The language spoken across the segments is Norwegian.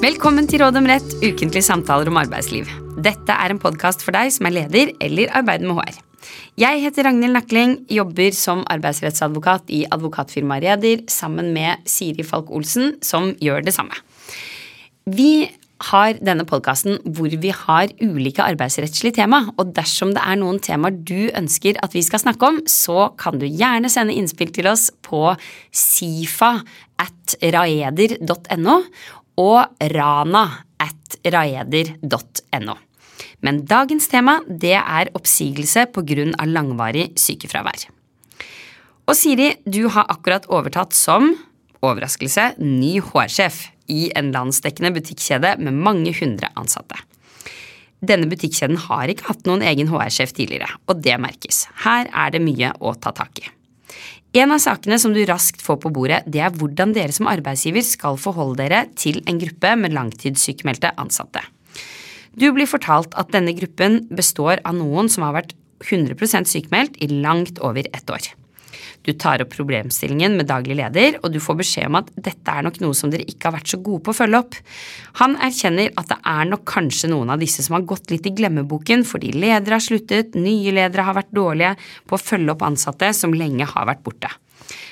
Velkommen til Råd om rett, ukentlige samtaler om arbeidsliv. Dette er en podkast for deg som er leder eller arbeider med HR. Jeg heter Ragnhild Nakling, jobber som arbeidsrettsadvokat i advokatfirmaet Reder sammen med Siri Falk Olsen, som gjør det samme. Vi har denne podkasten hvor vi har ulike arbeidsrettslige tema, og dersom det er noen temaer du ønsker at vi skal snakke om, så kan du gjerne sende innspill til oss på sifa at raeder.no og rana at raeder.no. Men dagens tema det er oppsigelse pga. langvarig sykefravær. Og Siri, du har akkurat overtatt som overraskelse ny HR-sjef i en landsdekkende butikkjede med mange hundre ansatte. Denne butikkjeden har ikke hatt noen egen HR-sjef tidligere, og det merkes. Her er det mye å ta tak i. En av sakene som du raskt får på bordet, det er hvordan dere som arbeidsgiver skal forholde dere til en gruppe med langtidssykemeldte ansatte. Du blir fortalt at denne gruppen består av noen som har vært 100% sykemeldt i langt over ett år. Du tar opp problemstillingen med daglig leder, og du får beskjed om at dette er nok noe som dere ikke har vært så gode på å følge opp. Han erkjenner at det er nok kanskje noen av disse som har gått litt i glemmeboken fordi ledere har sluttet, nye ledere har vært dårlige på å følge opp ansatte som lenge har vært borte.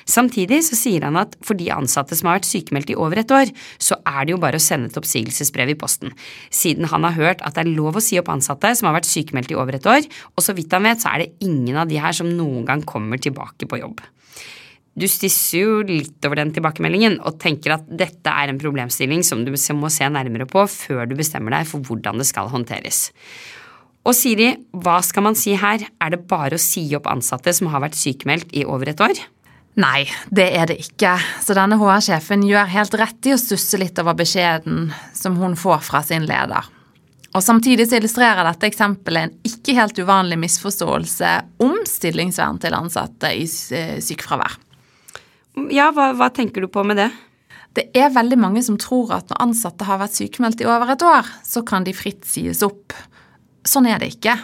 Samtidig så sier han at for de ansatte som har vært sykemeldt i over et år, så er det jo bare å sende et oppsigelsesbrev i posten, siden han har hørt at det er lov å si opp ansatte som har vært sykemeldt i over et år, og så vidt han vet så er det ingen av de her som noen gang kommer tilbake på jobb. Du stisser jo litt over den tilbakemeldingen og tenker at dette er en problemstilling som du må se nærmere på før du bestemmer deg for hvordan det skal håndteres. Og Siri, hva skal man si her, er det bare å si opp ansatte som har vært sykemeldt i over et år? Nei, det er det ikke. Så denne HR-sjefen gjør helt rett i å stusse litt over beskjeden som hun får fra sin leder. Og Samtidig så illustrerer dette eksempelet en ikke helt uvanlig misforståelse om stillingsvern til ansatte i eh, sykefravær. Ja, hva, hva tenker du på med det? Det er veldig mange som tror at når ansatte har vært sykemeldt i over et år, så kan de fritt sies opp. Sånn er det ikke.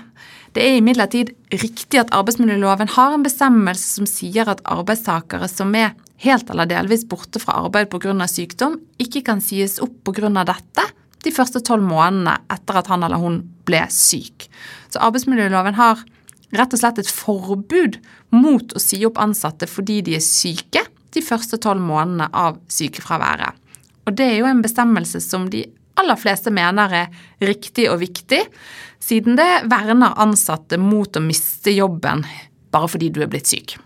Det er imidlertid riktig at arbeidsmiljøloven har en bestemmelse som sier at arbeidstakere som er helt eller delvis borte fra arbeid pga. sykdom, ikke kan sies opp pga. dette de første tolv månedene etter at han eller hun ble syk. Så arbeidsmiljøloven har rett og slett et forbud mot å si opp ansatte fordi de er syke de første tolv månedene av sykefraværet. Og det er jo en bestemmelse som de aller fleste mener er riktig og viktig, siden det verner ansatte mot å miste jobben bare fordi du er blitt syk.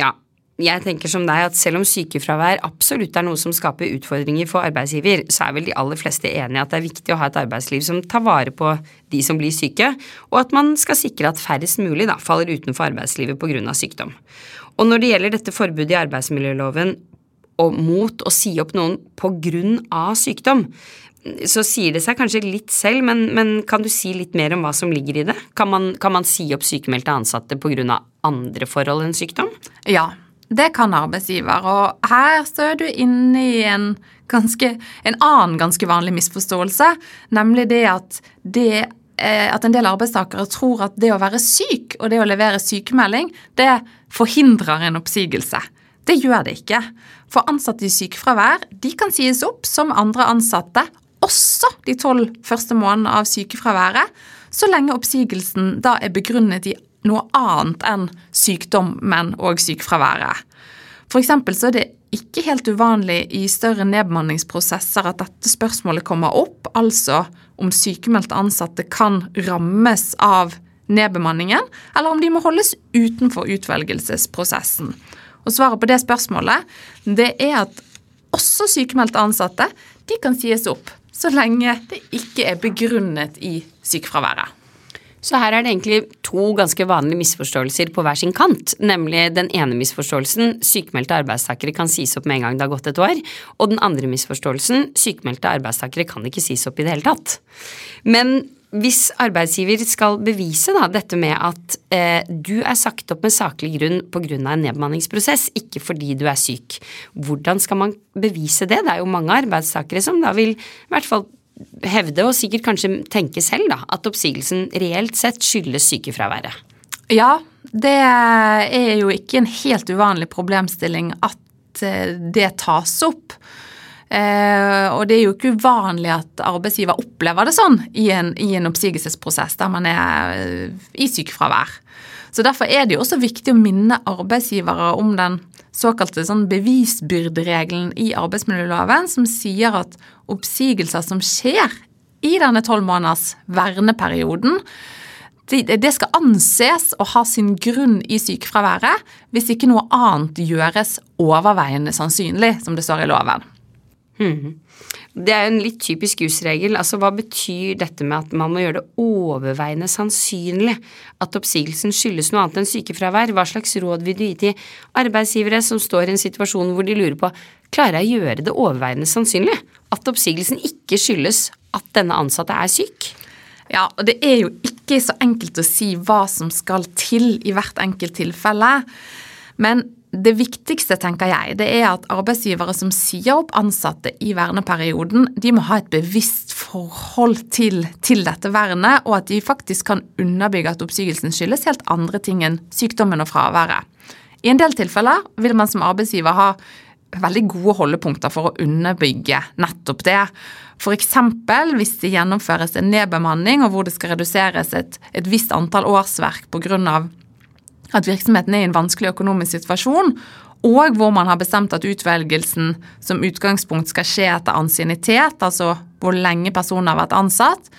Ja, jeg tenker som deg at selv om sykefravær absolutt er noe som skaper utfordringer for arbeidsgiver, så er vel de aller fleste enig i at det er viktig å ha et arbeidsliv som tar vare på de som blir syke, og at man skal sikre at færrest mulig da, faller utenfor arbeidslivet pga. sykdom. Og når det gjelder dette forbudet i arbeidsmiljøloven og mot å si opp noen pga. sykdom, så sier det seg kanskje litt selv, men, men, kan du si litt mer om hva som ligger i det? Kan man, kan man si opp sykemeldte ansatte pga. andre forhold enn sykdom? Ja, det kan arbeidsgiver, og her står du inne i en, ganske, en annen ganske vanlig misforståelse, nemlig det at, det eh, at en del arbeidstakere tror at det å være syk og det å levere sykemelding, det forhindrer en oppsigelse. Det gjør det ikke. For ansatte i sykefravær de kan sies opp som andre ansatte også de tolv første månedene av sykefraværet, så lenge oppsigelsen da er begrunnet i noe annet enn sykdommen og sykefraværet. For så er det ikke helt uvanlig i større nedbemanningsprosesser at dette spørsmålet kommer opp, altså om sykemeldte ansatte kan rammes av nedbemanningen, eller om de må holdes utenfor utvelgelsesprosessen. Og Svaret på det spørsmålet det er at også sykemeldte ansatte de kan sies opp så lenge det ikke er begrunnet i sykefraværet. Så her er det egentlig to ganske vanlige misforståelser på hver sin kant. Nemlig den ene misforståelsen sykmeldte arbeidstakere kan sies opp med en gang det har gått et år. Og den andre misforståelsen sykmeldte arbeidstakere kan ikke sies opp i det hele tatt. Men hvis arbeidsgiver skal bevise da, dette med at eh, du er sagt opp med saklig grunn pga. en nedbemanningsprosess, ikke fordi du er syk, hvordan skal man bevise det? Det er jo mange arbeidstakere som da vil i hvert fall hevde, og sikkert kanskje tenke selv, da, at oppsigelsen reelt sett skyldes sykefraværet. Ja, det er jo ikke en helt uvanlig problemstilling at eh, det tas opp. Eh, og det er jo ikke uvanlig at arbeidsgiver opplever det sånn i en, i en oppsigelsesprosess der man er eh, i sykefravær. Så Derfor er det jo også viktig å minne arbeidsgivere om den såkalte sånn bevisbyrderegelen i arbeidsmiljøloven, som sier at oppsigelser som skjer i denne tolv måneders verneperioden, det skal anses å ha sin grunn i sykefraværet hvis ikke noe annet gjøres overveiende sannsynlig, som det står i loven. Det er jo en litt typisk jusregel. Altså, hva betyr dette med at man må gjøre det overveiende sannsynlig at oppsigelsen skyldes noe annet enn sykefravær? Hva slags råd vil du gi til arbeidsgivere som står i en situasjon hvor de lurer på klarer jeg å gjøre det overveiende sannsynlig at oppsigelsen ikke skyldes at denne ansatte er syk? Ja, og det er jo ikke så enkelt å si hva som skal til i hvert enkelt tilfelle. Men det viktigste tenker jeg, det er at arbeidsgivere som sier opp ansatte i verneperioden, de må ha et bevisst forhold til, til dette vernet, og at de faktisk kan underbygge at oppsigelsen skyldes helt andre ting enn sykdommen og fraværet. I en del tilfeller vil man som arbeidsgiver ha veldig gode holdepunkter for å underbygge nettopp det. F.eks. hvis det gjennomføres en nedbemanning og hvor det skal reduseres et, et visst antall årsverk pga. At virksomheten er i en vanskelig økonomisk situasjon, og hvor man har bestemt at utvelgelsen som utgangspunkt skal skje etter ansiennitet, altså hvor lenge personen har vært ansatt,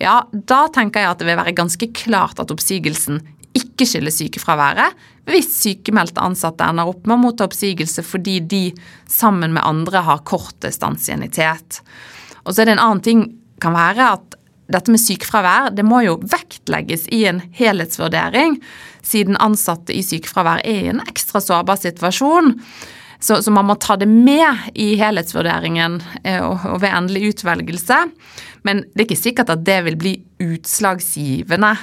ja, da tenker jeg at det vil være ganske klart at oppsigelsen ikke skyldes sykefraværet, hvis sykemeldte ansatte ender opp med å motta oppsigelse fordi de sammen med andre har kortest ansiennitet. Og så er det en annen ting kan være at dette med sykefravær det må jo vektlegges i en helhetsvurdering, siden ansatte i sykefravær er i en ekstra sårbar situasjon. Så, så, man må ta det med i helhetsvurderingen eh, og, og ved endelig utvelgelse. Men det er ikke sikkert at det vil bli utslagsgivende.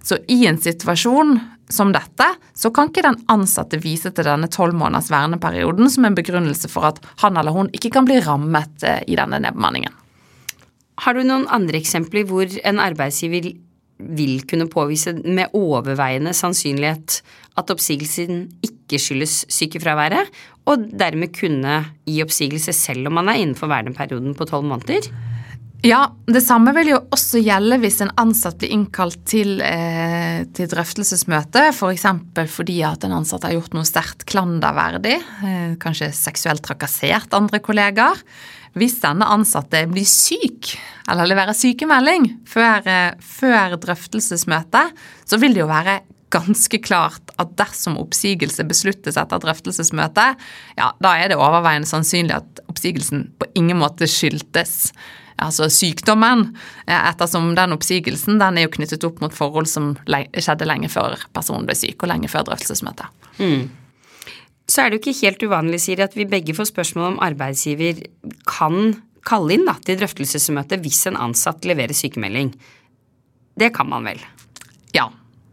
Så i en situasjon som dette, så kan ikke den ansatte vise til denne tolv måneders verneperioden som en begrunnelse for at han eller hun ikke kan bli rammet eh, i denne nedbemanningen. Har du noen andre eksempler hvor en arbeidsgiver vil kunne påvise med overveiende sannsynlighet at oppsigelsen ikke skyldes sykefraværet, og dermed kunne gi oppsigelse selv om man er innenfor verneperioden på tolv måneder? Ja, det samme vil jo også gjelde hvis en ansatt blir innkalt til, eh, til drøftelsesmøte, f.eks. For fordi at en ansatt har gjort noe sterkt klanderverdig, eh, kanskje seksuelt trakassert andre kollegaer. Hvis denne ansatte blir syk eller leverer sykemelding før, eh, før drøftelsesmøtet, så vil det jo være ganske klart at dersom oppsigelse besluttes etter drøftelsesmøtet, ja, da er det overveiende sannsynlig at oppsigelsen på ingen måte skyldtes altså sykdommen, eh, ettersom den oppsigelsen den er jo knyttet opp mot forhold som skjedde lenge før personen ble syk, og lenge før drøftelsesmøtet. Mm. Så er det jo ikke helt uvanlig, Siri, at vi begge får spørsmål om arbeidsgiver kan kalle inn da, til drøftelsesmøte hvis en ansatt leverer sykemelding. Det kan man vel? Ja,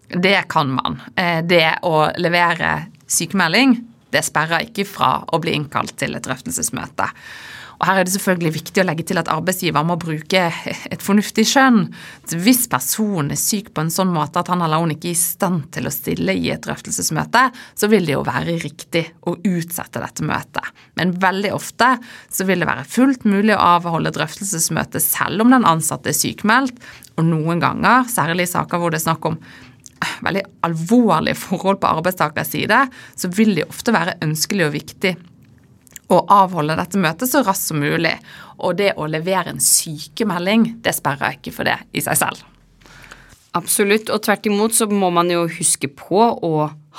det kan man. Eh, det å levere sykemelding, det sperrer ikke fra å bli innkalt til et drøftelsesmøte. Og Her er det selvfølgelig viktig å legge til at arbeidsgiver må bruke et fornuftig skjønn. Hvis personen er syk på en sånn måte at han eller hun ikke er i stand til å stille i et drøftelsesmøte, så vil det jo være riktig å utsette dette møtet. Men veldig ofte så vil det være fullt mulig å avholde drøftelsesmøte selv om den ansatte er sykmeldt, og noen ganger, særlig i saker hvor det er snakk om veldig alvorlige forhold på arbeidstakers side, så vil det ofte være ønskelig og viktig å avholde dette møtet så raskt som mulig. Og det å levere en sykemelding, det sperrer ikke for det i seg selv. Absolutt, og tvert imot så må man jo huske på å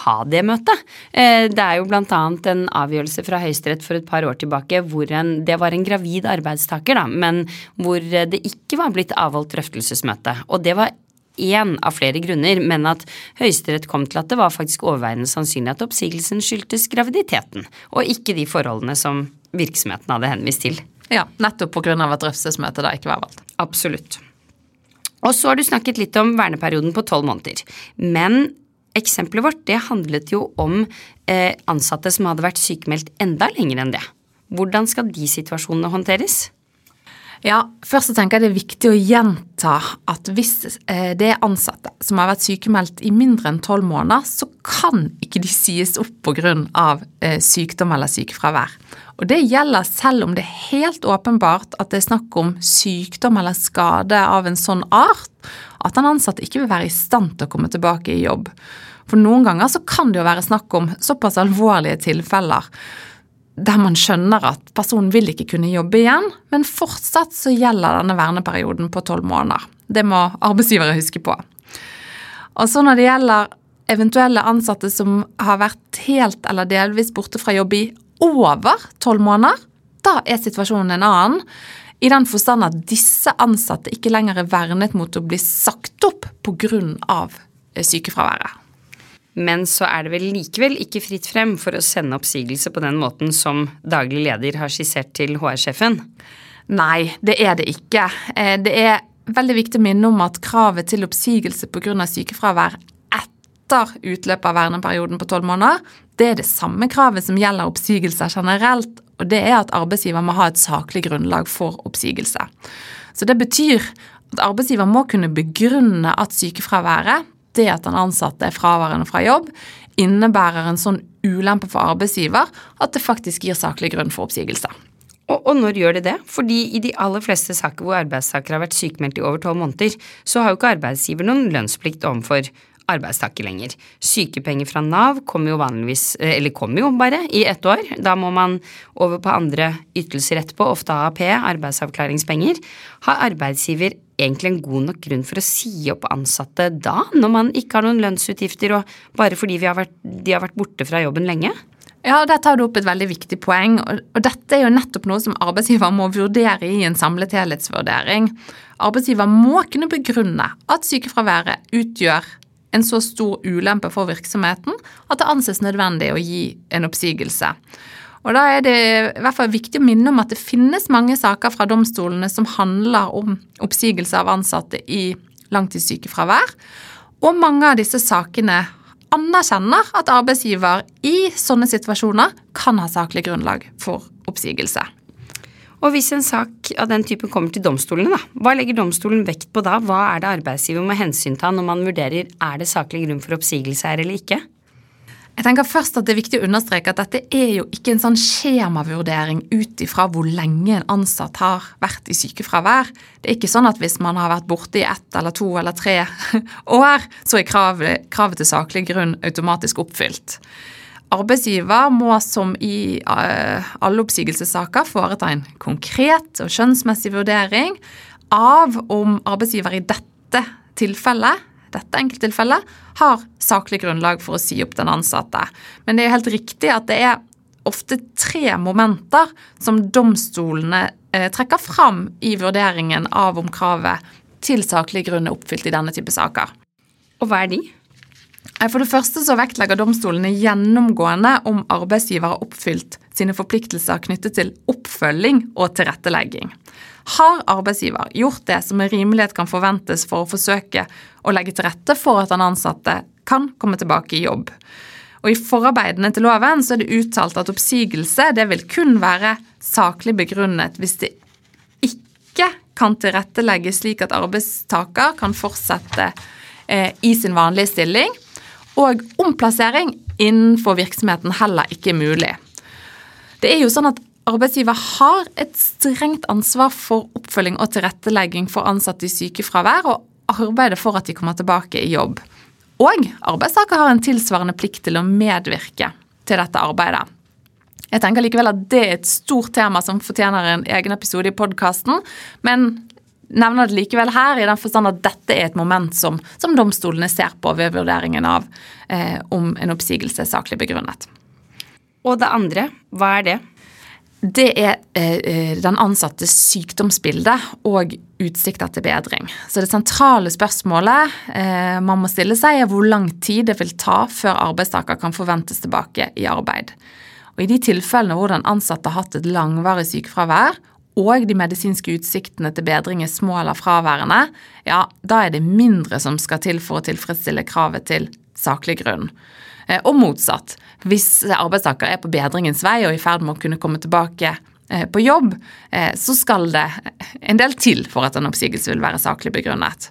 ha det møtet. Eh, det er jo annet en avgjørelse fra Høyesterett for et par år tilbake hvor en, det var en gravid arbeidstaker, da, men hvor det ikke var blitt avholdt drøftelsesmøte. Og det var én av flere grunner, men at Høyesterett kom til at det var faktisk overveiende sannsynlig at oppsigelsen skyldtes graviditeten, og ikke de forholdene som virksomheten hadde henvist til. Ja, nettopp pga. at drøftelsesmøtet da ikke var valgt. Absolutt. Og så har du snakket litt om verneperioden på tolv måneder. Men eksempelet vårt det handlet jo om eh, ansatte som hadde vært sykemeldt enda lenger enn det. Hvordan skal de situasjonene håndteres? Ja, først så tenker jeg det er viktig å gjenta at hvis eh, det er ansatte som har vært sykemeldt i mindre enn tolv måneder, så kan ikke de sies opp pga. Eh, sykdom eller sykefravær. Og det gjelder selv om det er helt åpenbart at det er snakk om sykdom eller skade av en sånn art at den ansatte ikke vil være i stand til å komme tilbake i jobb. For noen ganger så kan det jo være snakk om såpass alvorlige tilfeller der man skjønner at personen vil ikke kunne jobbe igjen, men fortsatt så gjelder denne verneperioden på tolv måneder. Det må arbeidsgivere huske på. Og så når det gjelder eventuelle ansatte som har vært helt eller delvis borte fra jobb i over tolv måneder, da er situasjonen en annen. I den forstand at disse ansatte ikke lenger er vernet mot å bli sagt opp pga. sykefraværet. Men så er det vel likevel ikke fritt frem for å sende oppsigelse på den måten som daglig leder har skissert til HR-sjefen? Nei, det er det ikke. Eh, det er veldig viktig å minne om at kravet til oppsigelse pga. sykefravær etter utløpet av verneperioden på tolv måneder, det er det samme kravet som gjelder oppsigelser generelt, og det er at arbeidsgiver må ha et saklig grunnlag for oppsigelse. Så det betyr at arbeidsgiver må kunne begrunne at sykefraværet det at den ansatte er fraværende fra jobb, innebærer en sånn ulempe for arbeidsgiver at det faktisk gir saklig grunn for oppsigelse. Og, og, når gjør det det? Fordi i de aller fleste saker hvor arbeidstaker har vært sykemeldt i over tolv måneder, så har jo ikke arbeidsgiver noen lønnsplikt overfor arbeidstaker lenger. Sykepenger fra Nav kommer jo vanligvis, eh, eller kommer jo bare, i ett år. Da må man over på andre ytelser etterpå, ofte AAP, arbeidsavklaringspenger. Har arbeidsgiver egentlig en god nok grunn for å si opp ansatte da, når man ikke har noen lønnsutgifter og bare fordi har vært, de har vært borte fra jobben lenge? Ja, Der tar du opp et veldig viktig poeng. og Dette er jo nettopp noe som arbeidsgiver må vurdere i en samlet helhetsvurdering. Arbeidsgiver må kunne begrunne at sykefraværet utgjør en så stor ulempe for virksomheten at det anses nødvendig å gi en oppsigelse. Og Da er det i hvert fall viktig å minne om at det finnes mange saker fra domstolene som handler om oppsigelse av ansatte i langtidssykefravær. Og mange av disse sakene anerkjenner at arbeidsgiver i sånne situasjoner kan ha saklig grunnlag for oppsigelse. Og hvis en sak av den typen kommer til domstolene, da, hva legger domstolen vekt på da? Hva er det arbeidsgiver må hensynta når man vurderer er det saklig grunn for oppsigelse her eller ikke? Jeg tenker først at Det er viktig å understreke at dette er jo ikke en sånn skjemavurdering ut ifra hvor lenge en ansatt har vært i sykefravær. Det er ikke sånn at hvis man har vært borte i ett eller to eller tre år, så er kravet, kravet til saklig grunn automatisk oppfylt. Arbeidsgiver må som i eh, alle oppsigelsessaker foreta en konkret og skjønnsmessig vurdering av om arbeidsgiver i dette tilfellet dette enkelttilfellet har saklig grunnlag for å si opp den ansatte. Men det er helt riktig at det er ofte tre momenter som domstolene eh, trekker fram i vurderingen av om kravet til saklig grunn er oppfylt i denne type saker. Og hva er de? Eh, for det første så vektlegger domstolene gjennomgående om arbeidsgiver har oppfylt sine forpliktelser knyttet til oppfølging og tilrettelegging. Har arbeidsgiver gjort det som med rimelighet kan forventes for å forsøke å legge til rette for at den ansatte kan komme tilbake i jobb? Og I forarbeidene til loven så er det uttalt at oppsigelse det vil kun være saklig begrunnet hvis det ikke kan tilrettelegges slik at arbeidstaker kan fortsette eh, i sin vanlige stilling, og omplassering innenfor virksomheten heller ikke er mulig. Det er jo sånn at Arbeidsgiver har et strengt ansvar for oppfølging og tilrettelegging for ansatte i sykefravær, og arbeider for at de kommer tilbake i jobb. Og arbeidstaker har en tilsvarende plikt til å medvirke til dette arbeidet. Jeg tenker likevel at det er et stort tema som fortjener en egen episode i podkasten, men nevner det likevel her i den forstand at dette er et moment som, som domstolene ser på ved vurderingen av eh, om en oppsigelse er saklig begrunnet. Og det andre, hva er det? Det er eh, eh, den ansattes sykdomsbilde og utsikter til bedring. Så det sentrale spørsmålet eh, man må stille seg, er hvor lang tid det vil ta før arbeidstaker kan forventes tilbake i arbeid. Og I de tilfellene hvor den ansatte har hatt et langvarig sykefravær, og de medisinske utsiktene til bedring er små eller fraværende, ja, da er det mindre som skal til for å tilfredsstille kravet til saklig grunn. Eh, og motsatt. Hvis arbeidstaker er på bedringens vei og i ferd med å kunne komme tilbake eh, på jobb, eh, så skal det en del til for at en oppsigelse vil være saklig begrunnet.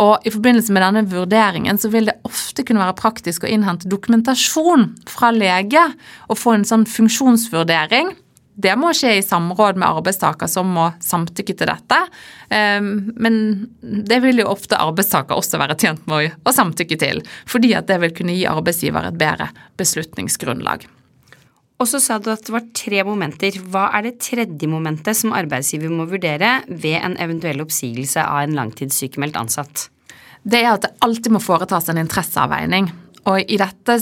Og I forbindelse med denne vurderingen så vil det ofte kunne være praktisk å innhente dokumentasjon fra lege og få en sånn funksjonsvurdering. Det må skje i samråd med arbeidstaker som må samtykke til dette. Ehm, men det vil jo ofte arbeidstaker også være tjent med å samtykke til, fordi at det vil kunne gi arbeidsgiver et bedre beslutningsgrunnlag. Og så sa du at det var tre momenter. Hva er det tredje momentet som arbeidsgiver må vurdere ved en eventuell oppsigelse av en langtidssykemeldt ansatt? Det er at det alltid må foretas en interesseavveining. Og i dette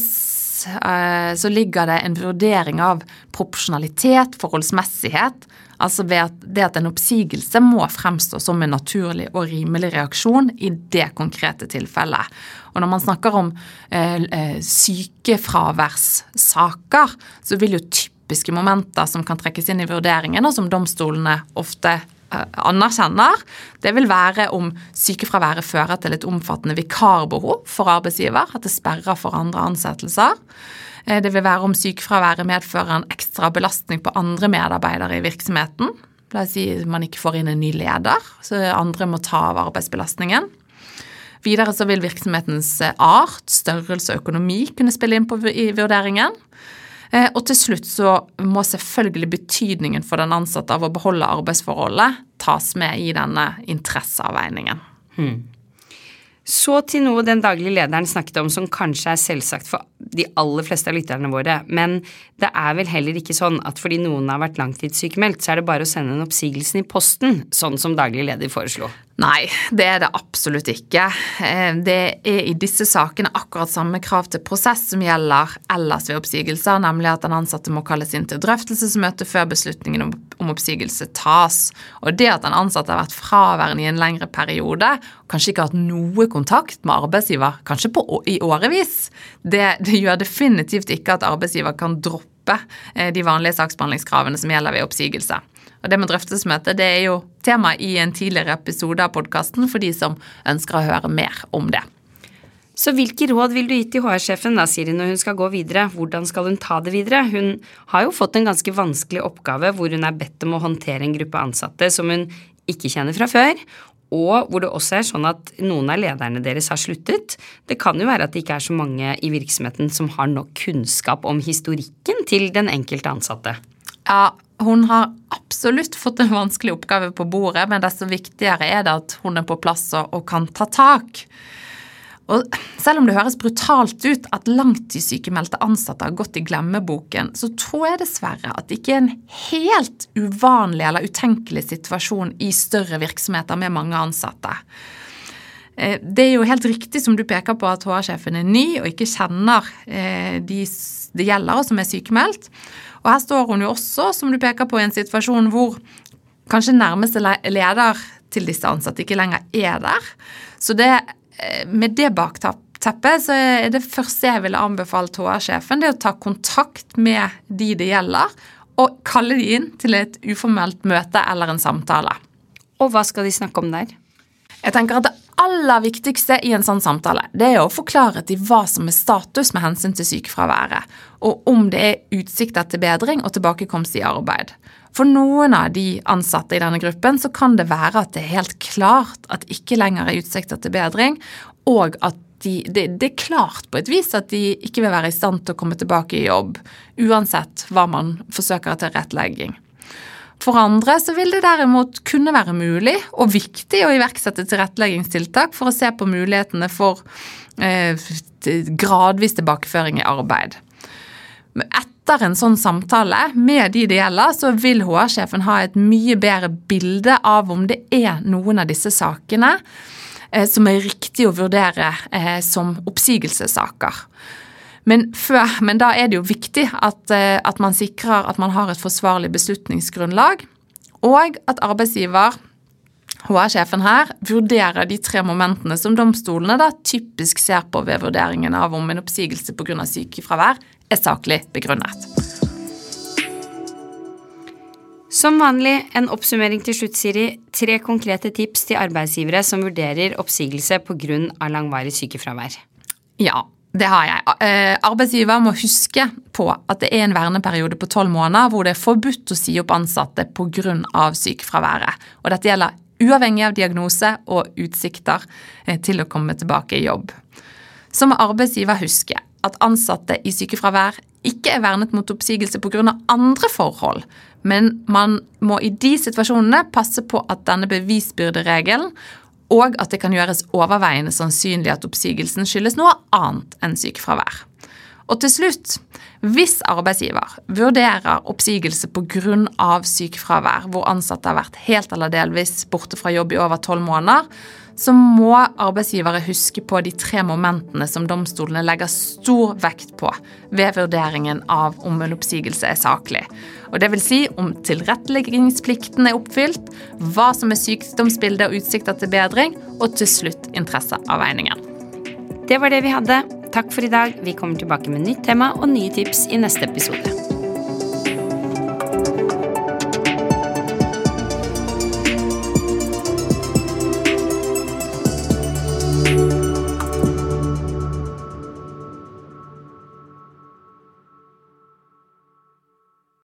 så ligger det en vurdering av proporsjonalitet, forholdsmessighet, Altså ved at det at en oppsigelse må fremstå som en naturlig og rimelig reaksjon i det konkrete tilfellet. Og når man snakker om eh, eh, sykefraværssaker, så vil jo typiske momenter som kan trekkes inn i vurderingen, og som domstolene ofte eh, anerkjenner, det vil være om sykefraværet fører til et omfattende vikarbehov for arbeidsgiver, at det sperrer for andre ansettelser. Eh, det vil være om sykefraværet medfører en ekstra belastning på andre medarbeidere i virksomheten. La oss si man ikke får inn en ny leder, så andre må ta av arbeidsbelastningen. Videre så vil virksomhetens eh, art, størrelse og økonomi kunne spille inn på vurderingen. Eh, og til slutt så må selvfølgelig betydningen for den ansatte av å beholde arbeidsforholdet tas med i denne interesseavveiningen. Hmm. Så til noe den daglige lederen snakket om som kanskje er selvsagt for de aller fleste av lytterne våre, men det er vel heller ikke sånn at fordi noen har vært langtidssykemeldt, så er det bare å sende en oppsigelsen i posten, sånn som daglig leder foreslo. Nei, det er det absolutt ikke. Eh, det er i disse sakene akkurat samme krav til prosess som gjelder ellers ved oppsigelser, nemlig at den ansatte må kalles inn til drøftelsesmøte før beslutningen om oppsigelse tas. Og det at den ansatte har vært fraværende i en lengre periode, kanskje ikke har hatt noe kontakt med arbeidsgiver, kanskje på, i årevis, det, det gjør definitivt ikke at arbeidsgiver kan droppe eh, de vanlige saksbehandlingskravene som gjelder ved oppsigelse. Og Det med drøftelsesmøte det er jo tema i en tidligere episode av podkasten for de som ønsker å høre mer om det. Så hvilke råd vil du gi til HR-sjefen da, Siri, når hun skal gå videre? Hvordan skal hun ta det videre? Hun har jo fått en ganske vanskelig oppgave hvor hun er bedt om å håndtere en gruppe ansatte som hun ikke kjenner fra før, og hvor det også er sånn at noen av lederne deres har sluttet. Det kan jo være at det ikke er så mange i virksomheten som har nok kunnskap om historikken til den enkelte ansatte. Ja, hun har absolutt fått en vanskelig oppgave på bordet, men desto viktigere er det at hun er på plass og, kan ta tak. Og selv om det høres brutalt ut at langtidssykemeldte ansatte har gått i glemmeboken, så tror jeg dessverre at det ikke er en helt uvanlig eller utenkelig situasjon i større virksomheter med mange ansatte. Eh, det er jo helt riktig som du peker på at HR-sjefen er ny og ikke kjenner eh, de det gjelder, og som er sykemeldt. Og her står hun jo også, som du peker på, i en situasjon hvor kanskje nærmeste leder til disse ansatte ikke lenger er der. Så det, eh, med det bakteppet så er det første jeg ville anbefalt HR-sjefen, det å ta kontakt med de det gjelder, og kalle de inn til et uformelt møte eller en samtale. Og hva skal de snakke om der? Jeg tenker at Det aller viktigste i en sånn samtale det er å forklare til hva som er status med hensyn til sykefraværet, og om det er utsikter til bedring og tilbakekomst i arbeid. For noen av de ansatte i denne gruppen så kan det være at det er helt klart at ikke lenger er utsikter til bedring, og at de, det, det, er klart på et vis at de ikke vil være i stand til å komme tilbake i jobb, uansett hva man forsøker til rettlegging. For andre så vil det derimot kunne være mulig og viktig å iverksette tilretteleggingstiltak for å se på mulighetene for eh, gradvis tilbakeføring i arbeid. Etter en sånn samtale med de det gjelder, så vil HR-sjefen ha et mye bedre bilde av om det er noen av disse sakene eh, som er riktig å vurdere eh, som oppsigelsessaker. Men, før, men, da er det jo viktig at, eh, at, man sikrer at man har et forsvarlig beslutningsgrunnlag, og at arbeidsgiver, HR-sjefen her, vurderer de tre momentene som domstolene da typisk ser på ved vurderingen av om en oppsigelse pga. sykefravær er saklig begrunnet. Som vanlig en oppsummering til slutt, Siri. Tre konkrete tips til arbeidsgivere som vurderer oppsigelse pga. langvarig sykefravær. Ja, Det har jeg. Eh, arbeidsgiver må huske på at det er en verneperiode på tolv måneder hvor det er forbudt å si opp ansatte pga. sykefraværet. Og dette gjelder uavhengig av diagnose og utsikter eh, til å komme tilbake i jobb. Så må arbeidsgiver huske at ansatte i sykefravær ikke er vernet mot oppsigelse pga. andre forhold, men man må i de situasjonene passe på at denne bevisbyrderegelen og at det kan gjøres overveiende sannsynlig at oppsigelsen skyldes noe annet enn sykefravær. Og til slutt, hvis arbeidsgiver vurderer oppsigelse pga. sykefravær, hvor ansatte har vært helt eller delvis borte fra jobb i over tolv måneder, så må arbeidsgivere huske på de tre momentene som domstolene legger stor vekt på ved vurderingen av om en oppsigelse er saklig. Og det vil si om tilretteleggingsplikten er oppfylt, hva som er sykdomsbildet og utsikter til bedring, og til slutt interesseavveiningen. Det var det vi hadde. Takk for i dag. Vi kommer tilbake med nytt tema og nye tips i neste episode.